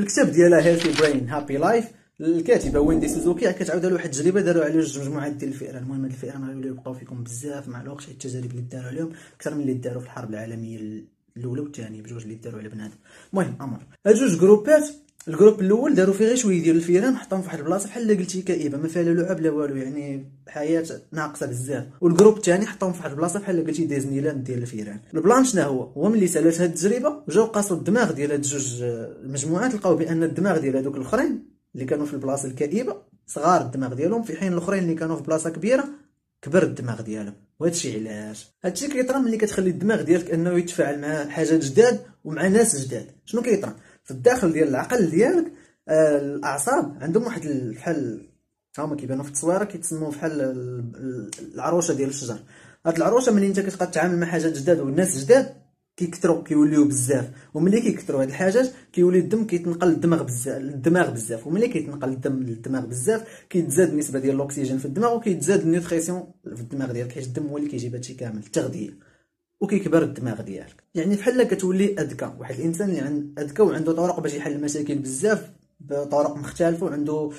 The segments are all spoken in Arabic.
في الكتاب ديالها Healthy Brain Happy Life الكاتبة ويندي سوزوكي كتعاود على واحد التجربة داروا على جوج مجموعات ديال الفئران. المهم هاد الفئران غيوليو يبقاو فيكم بزاف مع الوقت حيت التجارب اللي داروا عليهم أكثر من اللي داروا في الحرب العالمية الأولى والثانية بجوج اللي داروا على بنادم. المهم أمر. هاد جوج groupات ال groupe الأول داروا فيه غير شوية ديال الفيران حطهم في واحد البلاصة بحال قلتي كئيبة ما فيها لا لعب لا والو يعني حياة ناقصة بزاف. وال groupe الثاني حطهم في واحد البلاصة بحال قلتي ديزني لاند ديال الفيران. البلان شنو هو؟ هو ملي سالات هاد التجربة جاو قاسوا الدماغ ديال هاد جوج المجموعات لقاو بأن الدماغ ديال هادوك الأخرين اللي كانوا في البلاصة الكئيبة صغار الدماغ ديالهم في حين الأخرين اللي كانوا في بلاصة كبيرة كبر الدماغ ديالهم. وهذا الشيء علاش؟ هادشي كيطرا ملي كتخلي الدماغ ديالك أنه يتفاعل مع حاجات جداد ومع ناس جداد. شنو كيطرا؟ في الداخل ديال العقل ديالك آه الأعصاب. عندهم واحد بحال هما كيبانوا في التصويرة كيتسموا بحال العروشه ديال الشجر. هاد العروشه ملي انت كتبقى تتعامل مع حاجات جداد؟ والناس جداد كيكثروا كيوليو بزاف. وملي كيكثروا هاد الحاجات كيولي الدم كيتنقل للدماغ بزاف للدماغ بزاف. وملي كيتنقل الدم للدماغ بزاف كيتزاد النسبة ديال الأكسجين في الدماغ وكيتزاد ال nutrition في الدماغ ديالك حيت الدم هو اللي كيجيب هادشي كامل التغذية. وكيكبر الدماغ ديالك. يعني بحال كتولي أذكى. واحد الإنسان اللي عند أذكى وعنده طرق باش يحل المشاكل بزاف بطرق مختلفة وعنده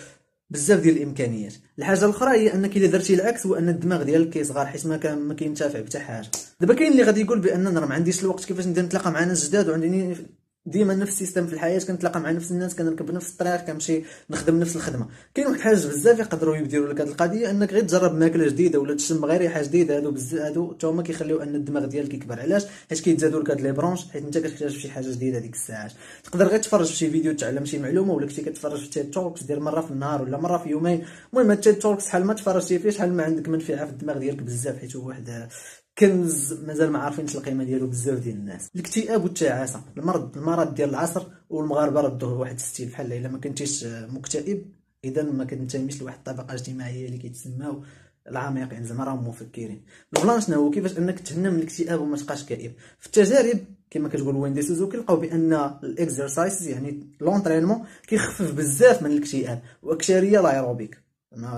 بزاف ديال الإمكانيات. الحاجة الأخرى هي أنك إلا درتي العكس هو ان الدماغ ديالك كيصغر حيت ما كان ما كينتفع بحتى حاجة. دابا كاين اللي غادي يقول بأن أنا ما عنديش الوقت كيفاش ندير نتلاقى مع ناس جداد وعندي ديما نفس ال système في الحياة كنتلاقى مع نفس الناس كنركب نفس الطريق كنمشي نخدم نفس الخدمة. كاين واحد الحاجة بزاف يقدروا يديروا لك هذه القضية إنك غير تجرب ماكلة جديدة ولا تشم غير ريحة جديدة. هادو بزاف هادو حتى هما كيخليو أن الدماغ ديالك يكبر. علاش؟ حيت كيتزادوا لك هاد les branches حيت أنت كتحتاج شي حاجة جديدة ديك الساعات. تقدر غير تفرج في شي فيديو تعلم شي معلومة ولا كنتي كتفرج في TED Talks دير مرة في النهار ولا مرة في يومين. المهم TED Talks شحال ما تفرجتي فيه شحال ما عندك منفعة في الدماغ ديالك بزاف حيت هو واحد كنز مازال ما عارفينش القيمة ديالو بزاف ديال الناس. الاكتئاب والتعاسة. المرض المرض ديال العصر والمغاربة ردوه واحد style بحال إلا ما كنتيش مكتئب اذا ما كنتميش لواحد الطبقة اجتماعية اللي كيتسماو العميقين. زعما راهم مفكرين. البلان شنو هو كيفاش أنك تهنى من الاكتئاب وما تبقاش كئيب. في التجارب كما كتقول ويندي سوزوكي لقاو بأن ال exercise يعني l'entraînement كيخفف بزاف من الاكتئاب وأكثرية l'aérobic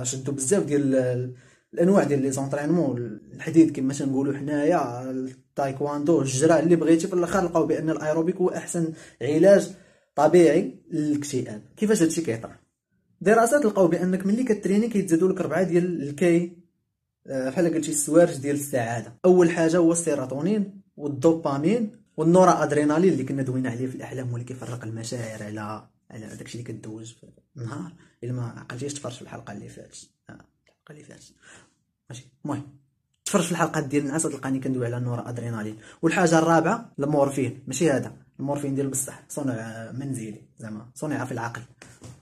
شدوا بزاف ديال الانواع ديال les entraînements الحديد كما تنقولوا حنايا التايكواندو الجرا اللي بغيتي في الآخر لقاو بأن ال aérobic هو أحسن علاج طبيعي للاكتئاب. كيفاش هادشي كيطرا؟ دراسات لقاو بأنك ملي كتريني كيتزادوا لك ربعة ديال الكي آه، بحال قلتي السوارج ديال السعادة. أول حاجة هو السيروتونين والدوبامين والنورا ادرينالين اللي كنا دوينا عليه في الاحلام واللي كيفرق المشاعر على على داكشي اللي كدوز في النهار. إلا ما عقلتيش تفرج في الحلقة اللي فاتت. الحلقة اللي فاتت ماشي. المهم تفرج في الحلقات ديال الناس تلقاني كندوي على النور أدرينالين. والحاجة الرابعة المورفين. ماشي هذا. المورفين ديال بصح. صنع منزلي زعما. صنع في العقل.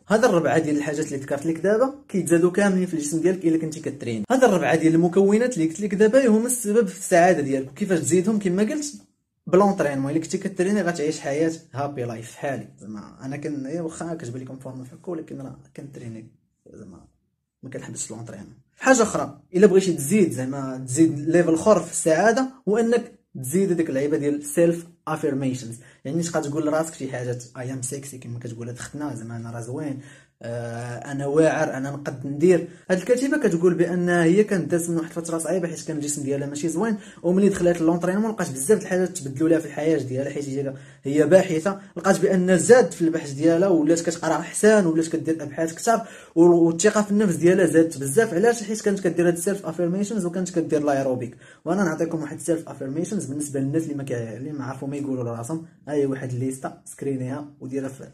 هذا الربعة ديال الحاجات اللي ذكرت لك دابا كيتزادوا كاملين في الجسم ديالك إلا كنتي كترين هذا الربعة ديال المكونات اللي قلت لك دابا هما السبب في السعادة ديالك. كيفاش تزيدهم؟ كما قلت ب l'entraînement إلا كنتي كتريني غتعيش حياة happy life حالي. زعما أنا كن واخا كتبان لكم فورمه فكو ولكن راه كنتريني زعما. ما كنحبسش l'entraînement حاجة أخرى إلا بغيتي تزيد زعما تزيد level أخر في السعادة هو انك تزيد ديك اللعيبة ديال self affirmations يعني تبقى تقول لراسك شي حاجات I am sexy كما كتقول ختنا زعما أنا راه زوين آه، أنا واعر أنا نقد ندير. هاد الكاتبة كتقول بأن هي كانت دازت من واحد الفترة صعيبة حيت كان الجسم ديالها ماشي زوين وملي دخلت l'entraînement لقات بزاف الحاجات تبدلوا لها في الحياة ديالها حيت هي هي باحثة. لقات بأن زاد في البحث ديالها ولات كتقرأ أحسن ولات كدير أبحاث كثر والثقة في النفس ديالها زادت بزاف. علاش؟ حيت كانت كدير هاد ال self affirmations وكانت كدير l'aérobic. وأنا نعطيكم واحد ال self affirmations بالنسبة للناس اللي ما اللي ما عرفوا ما يقولوا لرأسهم هاي واحد الليسته سكرينيها وديرها في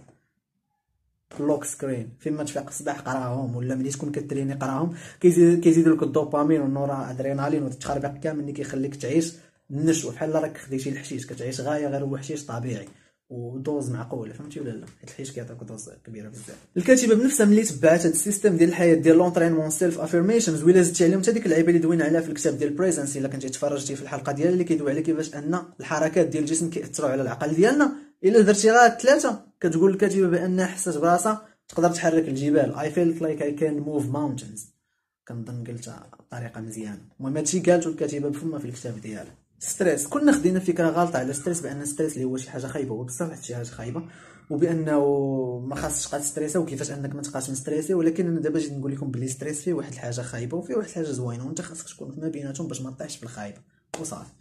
lock screen فين ما تفيق الصباح قراهم ولا ملي تكون كتريني قراهم كيزيدوا لك الدوبامين والنورا أدرينالين والتخربيق كامل اللي كيخليك تعيش النشوه بحال راك خديتي الحشيش كتعيش غاية غير هو حشيش طبيعي. و dose معقوله فهمتي ولا لا؟ حيت الحشيش كيعطيك dose كبيرة بزاف. الكاتبة بنفسها ملي تبعت هذا ال système ديال الحياة ديال l'entraînement self affirmations ولا زدتي عليهم حتى ديك اللعيبة اللي دوينا عليها في الكتاب ديال Presence إلا كنتي تفرجتي في الحلقة ديالها اللي كيدوي على كيفاش أن الحركات ديال الجسم كيأثروا على العقل ديالنا. إلا درتي غير ثلاثة كتقول الكاتبة بأن حسات براسها تقدر تحرك الجبال. I felt like I can move mountains. كنظن قلتها بطريقة مزيانة. المهم هادشي قالته الكاتبة بفمها في الكتاب ديالها. stress. كنا خدينا فكرة غلطة على stress بأن stress اللي هو شي حاجة خايبة هو بصح شي حاجة خايبة وبأنه ما خاصش تبقى تستريسا وكيفاش أنك ما تبقاش مستريسي ولكن أنا دابا جيت نقول لكم بلي stress فيه واحد الحاجة خايبة وفيه واحد الحاجة زوينة وأنت خاصك تكون ما بيناتهم باش ما تطيحش في وصافي.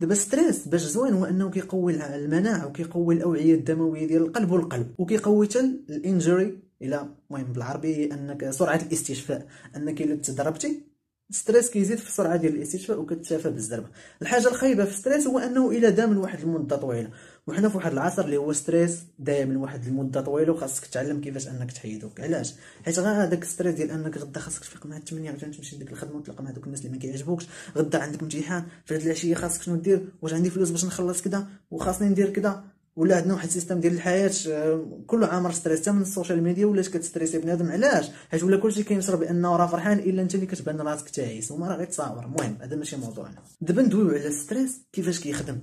دابا stress باش زوين هو أنه كيقوي المناعة وكيقوي الأوعية الدموية ديال القلب والقلب وكيقوي حتى ال injury إلى المهم بالعربي أنك سرعة الاستشفاء أنك إلا تضربتي stress كيزيد في السرعة ديال الاستشفاء وكتشافى بالزربه الحاجة الخايبة في stress هو أنه الا دام لواحد المدة طويلة. وحنا في واحد العصر اللي هو stress دايم لواحد المدة طويلة وخاصك تعلم كيفاش أنك تحيدو علاش؟ حيت غير هذاك stress ديال أنك غدا خاصك تفيق مع 8 عاوتاني تمشي لديك الخدمة وتلقى مع دوك الناس اللي ما كيعجبوكش. غدا عندك امتحان في هاد العشية خاصك شنو دير واش عندي فلوس باش نخلص كذا وخاصني ندير كذا ولا عندنا واحد ال système ديال الحياة آه، كله عامر stress حتى من ال social media ولات كت stressي بنادم علاش؟ حيت ولا كلشي كينشر بأنه راه فرحان إلا أنت اللي كتبان راسك تعيس وما راه غير تصاور. المهم هذا ماشي موضوعنا. دابا ندويو على ال stress كيفاش كيخدم؟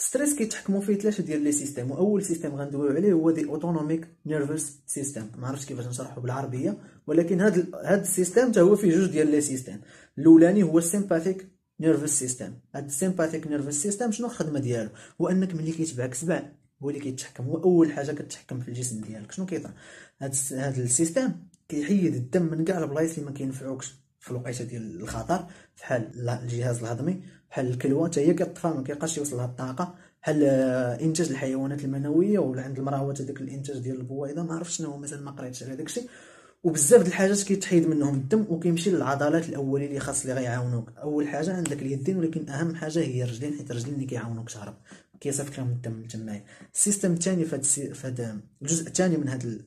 stress كيتحكموا فيه ثلاثة ديال les systèmes وأول système غندويو عليه هو the autonomic nervous system ما عرفتش كيفاش نشرحه بالعربية ولكن هذا هذا ال système حتى هو فيه جوج ديال les systèmes. الأولاني هو ال sympathetic nervous system هاد ال sympathetic nervous system شنو الخدمه ديالو هو انك ملي كيتبعك سبع هو اللي كيتحكم هو اول حاجة كتحكم في الجسم ديالك شنو كيطرا هاد هاد ال système كيحيد الدم من كاع البلايص اللي ما كينفعوكش في الوقيته ديال الخطر بحال الجهاز الهضمي بحال الكلوه حتى هي كطفى ما كيبقاش يوصل لها الطاقه بحال انتاج الحيوانات المنويه ولا عند المراه هو هذاك الانتاج ديال البويضه ما عرفتش شنو مازال ما قريتش على داكشي وبزاف د الحاجات كيتحيد منهم الدم وكيمشي للعضلات الأولية اللي خاص اللي غيعاونوك. أول حاجة عندك اليدين ولكن أهم حاجة هي الرجلين حيت الرجلين اللي كيعاونوك تهرب كيصيفط لهم الدم تمايا ال système الثاني هذا الجزء الثاني من هذا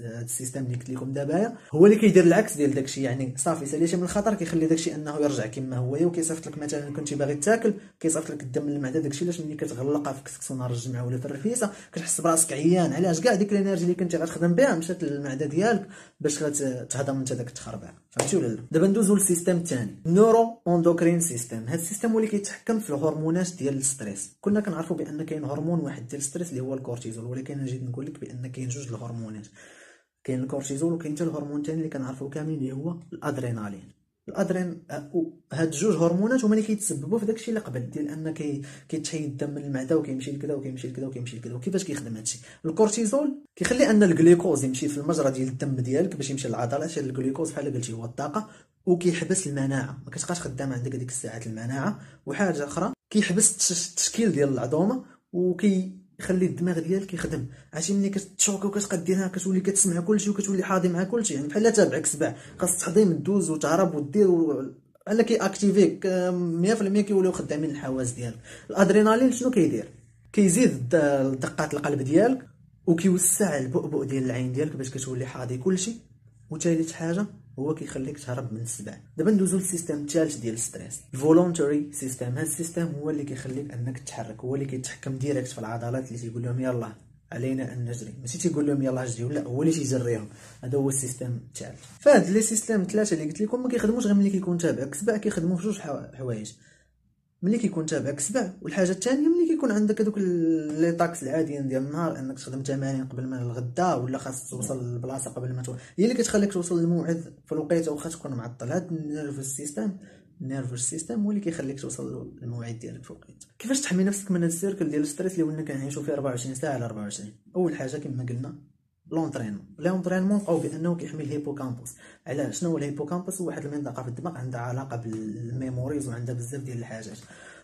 هذا ال système اللي قلت لكم دابا هو اللي كيدير العكس ديال داكشي. يعني صافي ساليتي من الخطر كيخلي داكشي انه يرجع كما هو وكيصيفط لك مثلا كنتي باغي تاكل كيصيفط لك الدم للمعدة داكشي علاش ملي كتغلقها في كسكسو نهار الجمعة ولا في الرفيسه كتحس براسك عيان. علاش؟ كاع ديك ال énergie اللي كنتي غتخدم بها مشات للمعدة ديالك باش تهضم انت داك التخربع فهمتي ولا لا؟ دابا ندوزو لل système الثاني neuroendocrine system هذا ال système هو اللي كيتحكم في الهرمونات ديال ال stress. كنا كنعرفوا بأن كاين هرمون واحد ديال ال stress اللي هو الكورتيزول ولكن أنا جيت نقول لك بأن كاين جوج الهرمونات. كاين الكورتيزول وكاين حتى الهرمون الثاني اللي كنعرفوه كاملين اللي هو الادرينالين الادرين هاد جوج هرمونات هما اللي كيتسببوا في داكشي اللي قبل ديال ان كيتحيد الدم من المعده وكيمشي لكذا وكيمشي لكذا وكيمشي لكذا وكيفاش كيخدم هادشي الكورتيزول كيخلي ان الجليكوز يمشي في المجرى ديال الدم ديالك باش يمشي للعضلات الجليكوز بحال قلتي هو الطاقه وكيحبس المناعه ما كتبقاش خدامه عندك ديك الساعات المناعه وحاجه أخرى كيحبس التشكيل ديال العظومه وكي يخلي الدماغ ديالك يخدم عرفتي ملي كت choqua وكتبقى ديرها كتولي كتسمع كلشي وكتولي حاضي مع كلشي. يعني بحال تابعك سبع خاص التحضيم دوز وتهرب ودير بحال كي activéك 100% كيوليو خدامين الحواس ديالك. الأدرينالين شنو كيدير؟ كيزيد دقات القلب ديالك وكيوسع البؤبؤ ديال العين ديالك باش كتولي حاضي كلشي. وثالث حاجة هو كيخليك تهرب من السبع. دابا ندوزو لل système الثالث ديال ال stress. ال voluntary system هذا ال système هو اللي كيخليك أنك تتحرك هو اللي كيتحكم direct في العضلات اللي تيقول لهم يلاه علينا أن نجري. ماشي تيقول لهم يلاه جريو لا هو اللي تيجريهم. هذا هو ال système الثالث فهاد les systèmes ثلاثة اللي قلت لكم ما كيخدموش غير ملي كيكون تابعك سبع كيخدموا في جوج حوايج. ملي كيكون تابعك سبع والحاجة الثانية ملي كيكون عندك هذوك les tasks العاديين ديال النهار انك تخدم تمارين قبل ما الغدا ولا خاص توصل للبلاصه قبل ما توصل هي اللي كتخليك توصل للموعد في الوقيتة واخا تكون معطل. هذا ال nervous system ال nervous system هو اللي كيخليك توصل للموعد ديالك في الوقت كيفاش تحمي نفسك من هذا ال cercle ديال ال stress اللي ولنا كنعيشوا فيه 24 ساعة على 24 أول حاجة كما قلنا l'entraînement l'entraînement لقاو بأنه كيحمي ال hippocampus. علاش؟ شنو هو ال hippocampus؟ واحد المنطقة في الدماغ عندها علاقة بال memories وعندها بزاف ديال الحاجات.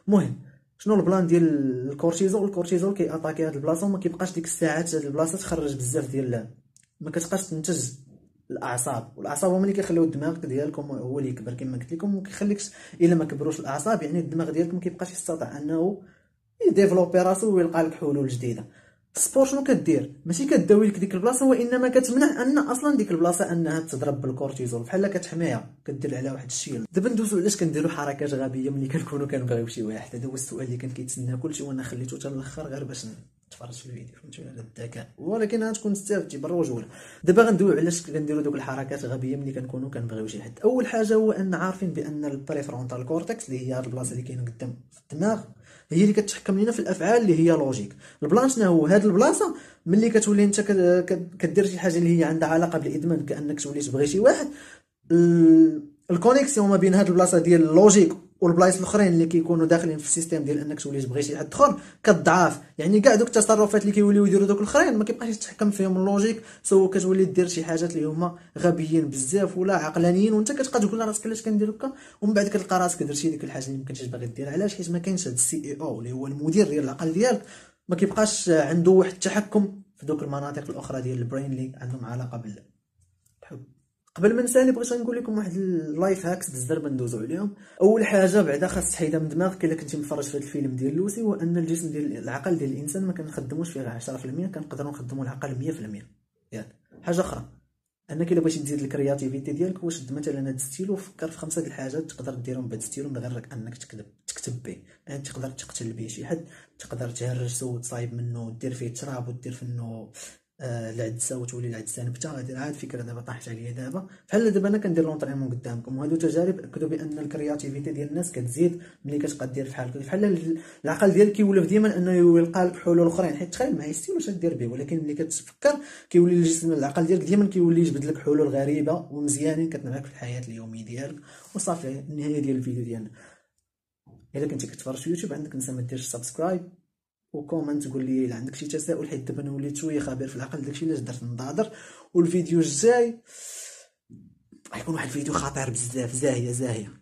المهم شنو ال plan ديال الكورتيزول؟ الكورتيزول كي attaquer هاد البلاصة وما كيبقاش ديك الساعات هاد البلاصة تخرج بزاف ديال ما كتبقاش تنتج الأعصاب. والأعصاب هما اللي كيخليو الدماغ ديالكم هو اللي يكبر كما قلت لكم وما كيخليكش إلا ما كبروش الأعصاب. يعني الدماغ ديالك ما كيبقاش يستطيع أنه ي développer راسو ويلقى لك حلول جديدة. ال sport شنو كدير؟ ماشي كداوي لك ديك البلاصة وإنما كتمنع أن أصلا ديك البلاصة أنها تضرب بالكورتيزول. بحال كتحميها كدير عليها واحد الشيء. دابا ندوزو علاش كنديروا حركات غبية ملي كنكونوا كنبغيو شي واحد. هذا هو السؤال اللي كان كيتسنى كلشي وأنا خليته حتى الأخر غير باش تفرج في الفيديو. فهمتي على الذكاء. ولكن غتكون استفدتي بالرجوله دابا غندويو علاش كنديروا دوك الحركات الغبية ملي كنكونوا كنبغيو شي حد. أول حاجة هو أن عارفين بأن ال prefrontal cortex اللي هي البلاصة اللي كاينة قدام الدماغ هي اللي كتحكم لينا في الأفعال اللي هي logique ال plan شنو هو هاد البلاصة ملي كتولي انت كدير شي حاجة اللي هي عندها علاقة بالإدمان كأنك تولي تبغي شي واحد. ال connexion ما بين هاد البلاصة ديال ال logique والبلايص الاخرين اللي كيكونوا داخلين في ال système ديال انك تولي تبغي شي حد اخر كتضعف يعني كاع دوك التصرفات اللي كيوليو يديروا دوك الاخرين ما كيبقاش يتحكم فيهم ال logique so كتولي دير شي حاجات اللي هما غبيين بزاف ولا عقلانيين وانت كتبقى تقول لراسك علاش كندير هكا ومن بعد كتلقى راسك درتي ديك الحاجة اللي ما كنتيش باغي دير علاش حيت ما كاينش هذا ال CEO اللي هو المدير ديال العقل ديالك ما كيبقاش عنده واحد التحكم في دوك المناطق الاخرى ديال ال brain اللي عندهم علاقه بالحب قبل ما نسالي بغيت نقول لكم واحد ال life hacks بزاف ندوزو عليهم. أول حاجة بعدا خاص تحيدها من دماغك إلا كنتي مفرج في الفيلم ديال لوسي هو أن الجسم ديال العقل ديال الإنسان ما كنخدموش فيه غير 10% كنقدروا نخدموا العقل 100% ياك. حاجة أخرى أنك إلا بغيتي تزيد ال créativité ديالك واش مثلا هاد ستيلو فكر في خمسة د الحاجات تقدر ديرهم بهاد ستيلو من غير أنك تكتب تكتب به. يعني تقدر تقتل به شي حد تقدر تهرسو وتصايب منه دير فيه تراب ودير فيه العدسه وتولي العدسه نبته هذه عاد فكره دابا طاحت عليا دابا. بحال دابا أنا كندير l'entraînement قدامكم؟ وهادو تجارب أكدوا بأن ال créativité ديال الناس كتزيد ملي كتبقى دير بحال هكا بحال العقل ديالك كيولف ديما أنه يلقى لك حلول أخرين. حيت تخيل معايا ستيل واش دير به. ولكن ملي كتفكر كيولي الجسم العقل ديالك ديما كيولي يجبد لك حلول غريبة ومزيانين كتنفعك في الحياة اليومية ديالك. وصافي النهاية ديال الفيديو ديالنا. إلا كنتي كتفرج في يوتيوب عندك نسى ما ديرش subscribe و comment قول لي إلا عندك شي تساؤل حيت دابا أنا وليت شوية خبير في العقل داكشي علاش درت نضادر والفيديو الجاي غيكون واحد الفيديو خطير بزاف زاهية زاهية.